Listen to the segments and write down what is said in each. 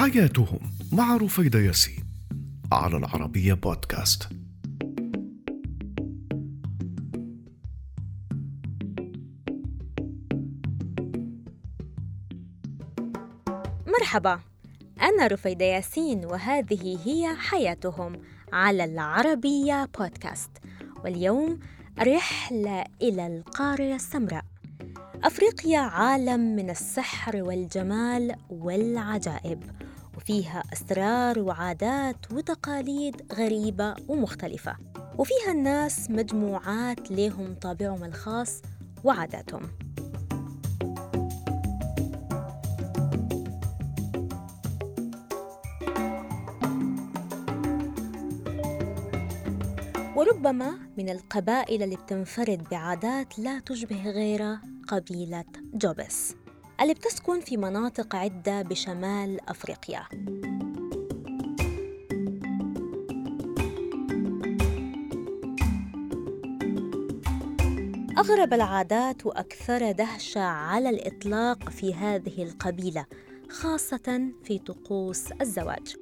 حياتهم مع رفيدة ياسين على العربية بودكاست. مرحبا. أنا رفيدة ياسين وهذه هي حياتهم على العربية بودكاست. واليوم رحلة إلى القارة السمراء. أفريقيا عالم من السحر والجمال والعجائب وفيها أسرار وعادات وتقاليد غريبة ومختلفة وفيها الناس مجموعات لهم طابعهم الخاص وعاداتهم. وربما من القبائل اللي بتنفرد بعادات لا تشبه غيرها قبيلة جوبس اللي بتسكن في مناطق عدة بشمال أفريقيا. أغرب العادات وأكثر دهشة على الإطلاق في هذه القبيلة خاصة في طقوس الزواج.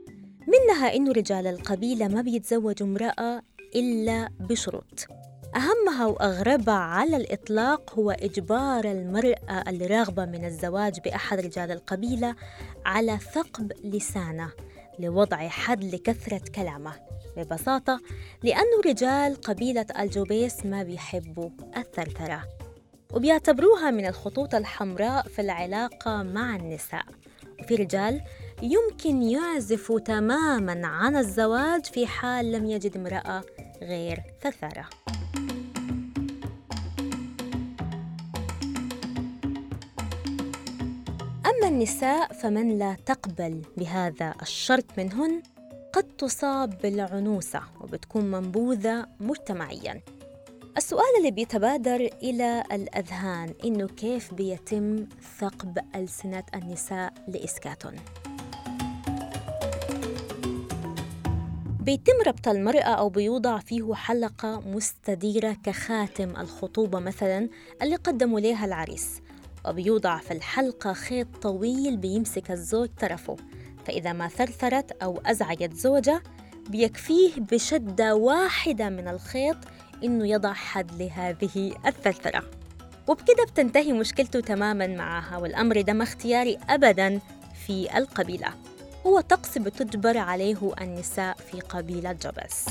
منها إنه رجال القبيلة ما بيتزوجوا امرأة إلا بشروط. أهمها وأغربها على الإطلاق هو إجبار المرأة الراغبة من الزواج بأحد رجال القبيلة على ثقب لسانه لوضع حد لكثرة كلامه. ببساطة لأن رجال قبيلة الجوبيس ما بيحبوا الثرثرة وبيعتبروها من الخطوط الحمراء في العلاقة مع النساء. وفي رجال يمكن يعزفوا تماما عن الزواج في حال لم يجد امرأة غير ثرثرة. أما النساء فمن لا تقبل بهذا الشرط منهن قد تصاب بالعنوسة وبتكون منبوذة مجتمعياً. السؤال اللي بيتبادر إلى الأذهان إنه كيف بيتم ثقب ألسنة النساء لإسكاتهم بيتم ربط المرأة أو بيوضع فيه حلقة مستديرة كخاتم الخطوبة مثلا اللي قدموا ليها العريس. وبيوضع في الحلقة خيط طويل بيمسك الزوج طرفه. فإذا ما ثرثرت أو أزعجت زوجة بيكفيه بشدة واحدة من الخيط إنه يضع حد لهذه الثرثرة. وبكده بتنتهي مشكلته تماما معها والأمر ده ما اختياري أبدا في القبيلة. هو طقس بتجبر عليه النساء في قبيلة جبس.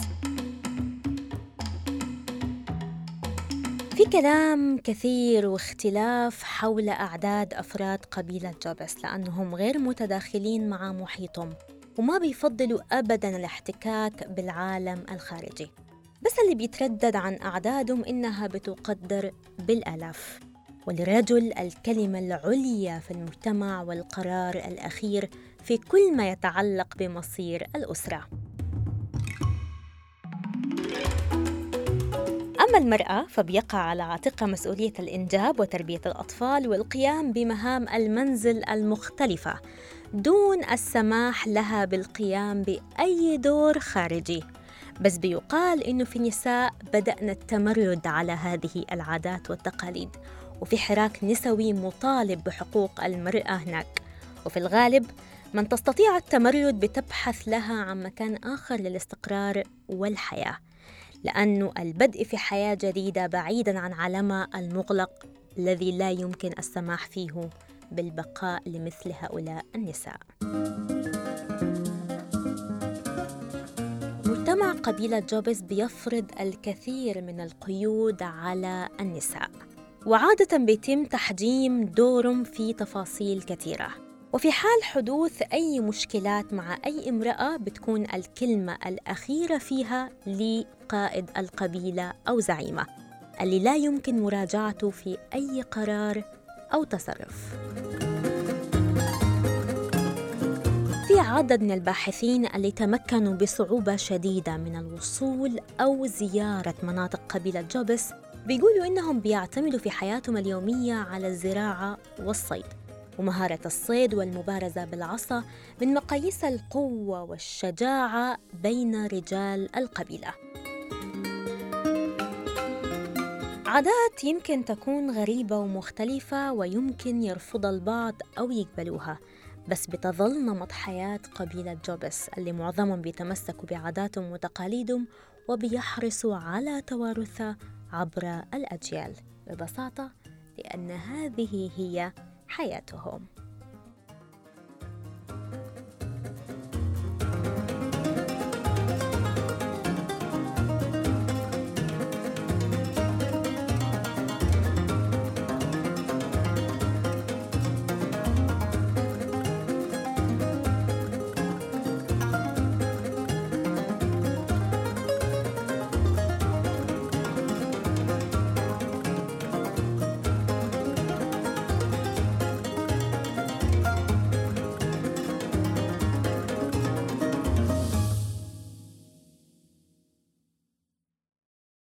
في كلام كثير واختلاف حول أعداد أفراد قبيلة جبس لأنهم غير متداخلين مع محيطهم وما بيفضلوا أبدا الاحتكاك بالعالم الخارجي. بس اللي بيتردد عن أعدادهم إنها بتقدر بالآلاف وللرجل الكلمة العليا في المجتمع والقرار الأخير في كل ما يتعلق بمصير الأسرة. أما المرأة فبيقع على عاتقها مسؤولية الإنجاب وتربية الأطفال والقيام بمهام المنزل المختلفة دون السماح لها بالقيام بأي دور خارجي. بس بيقال إنه في نساء بدأنا التمرد على هذه العادات والتقاليد وفي حراك نسوي مطالب بحقوق المرأة هناك. وفي الغالب من تستطيع التمرد بتبحث لها عن مكان آخر للاستقرار والحياة. لأنه البدء في حياة جديدة بعيدا عن عالمها المغلق الذي لا يمكن السماح فيه بالبقاء لمثل هؤلاء النساء. مجتمع قبيلة جوبس بيفرض الكثير من القيود على النساء وعادة بيتم تحجيم دورهم في تفاصيل كثيرة وفي حال حدوث أي مشكلات مع أي امرأة بتكون الكلمة الأخيرة فيها لقائد القبيلة أو زعيمة اللي لا يمكن مراجعته في أي قرار أو تصرف. في عدد من الباحثين اللي تمكنوا بصعوبة شديدة من الوصول أو زيارة مناطق قبيلة جوبس بيقولوا إنهم بيعتمدوا في حياتهم اليومية على الزراعة والصيد ومهارة الصيد والمبارزة بالعصا من مقاييس القوة والشجاعة بين رجال القبيلة. عادات يمكن تكون غريبة ومختلفة ويمكن يرفض البعض أو يقبلوها، بس بتظل نمط حياة قبيلة جوبس اللي معظمهم بيتمسكوا بعاداتهم وتقاليدهم وبيحرصوا على توارثها عبر الأجيال ببساطة لأن هذه هي حياتهم.